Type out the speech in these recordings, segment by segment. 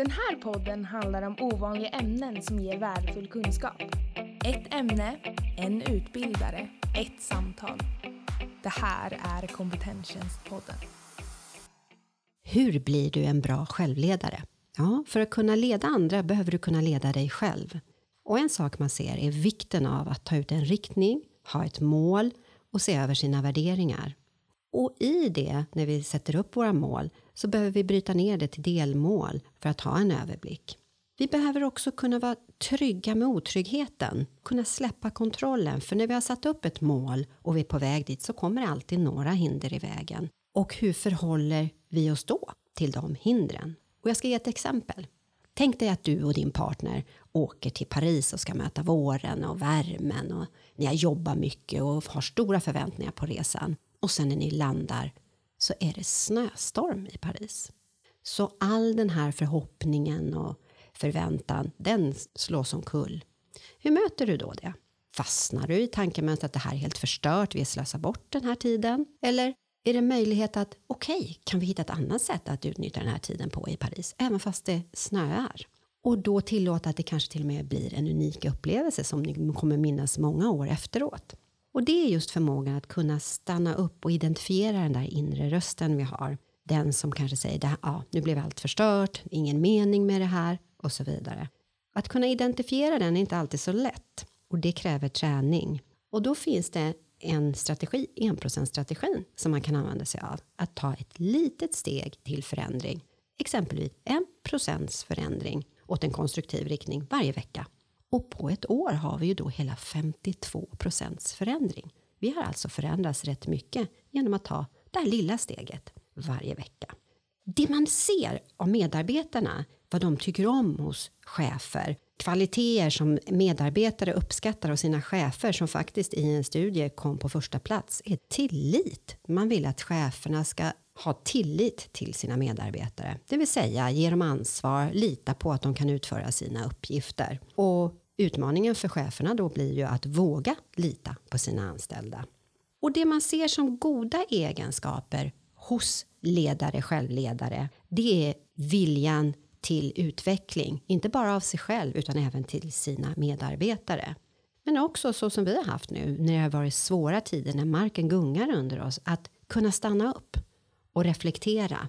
Den här podden handlar om ovanliga ämnen som ger värdefull kunskap. Ett ämne, en utbildare, ett samtal. Det här är Kompetenstjänstpodden. Hur blir du en bra självledare? Ja, för att kunna leda andra behöver du kunna leda dig själv. Och en sak man ser är vikten av att ta ut en riktning, ha ett mål och se över sina värderingar. Och i det, när vi sätter upp våra mål, så behöver vi bryta ner det till delmål för att ha en överblick. Vi behöver också kunna vara trygga med otryggheten, kunna släppa kontrollen, för när vi har satt upp ett mål och vi är på väg dit så kommer det alltid några hinder i vägen. Och hur förhåller vi oss då till de hindren? Och jag ska ge ett exempel. Tänk dig att du och din partner åker till Paris och ska möta våren och värmen och ni har jobbat mycket och har stora förväntningar på resan. Och sen när ni landar så är det snöstorm i Paris. Så all den här förhoppningen och förväntan, den slås omkull. Hur möter du då det? Fastnar du i tankemönstret att det här är helt förstört, vi slösar bort den här tiden? Eller är det möjlighet att, okej, okay, kan vi hitta ett annat sätt att utnyttja den här tiden på i Paris, även fast det snöar? Och då tillåta att det kanske till och med blir en unik upplevelse som ni kommer minnas många år efteråt. Och det är just förmågan att kunna stanna upp och identifiera den där inre rösten vi har. Den som kanske säger, ja, nu blev allt förstört, ingen mening med det här och så vidare. Att kunna identifiera den är inte alltid så lätt och det kräver träning. Och då finns det en strategi, enprocentsstrategin, som man kan använda sig av. Att ta ett litet steg till förändring. Exempelvis en procents förändring åt en konstruktiv riktning varje vecka. Och på ett år har vi ju då hela 52 procents förändring. Vi har alltså förändrats rätt mycket genom att ta det här lilla steget varje vecka. Det man ser av medarbetarna, vad de tycker om hos chefer, kvaliteter som medarbetare uppskattar hos sina chefer som faktiskt i en studie kom på första plats är tillit. Man vill att cheferna ska ha tillit till sina medarbetare, det vill säga ge dem ansvar, lita på att de kan utföra sina uppgifter. Och utmaningen för cheferna då blir ju att våga lita på sina anställda. Och det man ser som goda egenskaper hos ledare, självledare, det är viljan till utveckling, inte bara av sig själv utan även till sina medarbetare. Men också så som vi har haft nu när det har varit svåra tider, när marken gungar under oss, att kunna stanna upp och reflektera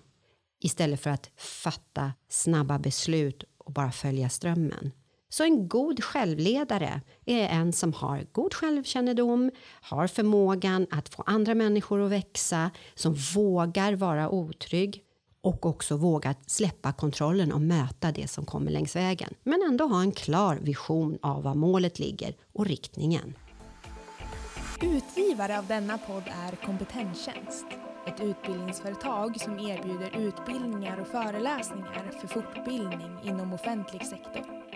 istället för att fatta snabba beslut och bara följa strömmen. Så en god självledare är en som har god självkännedom, har förmågan att få andra människor att växa, som vågar vara otrygg och också vågar släppa kontrollen och möta det som kommer längs vägen. Men ändå ha en klar vision av var målet ligger och riktningen. Utgivare av denna podd är Kompetenstjänst. Ett utbildningsföretag som erbjuder utbildningar och föreläsningar för fortbildning inom offentlig sektor.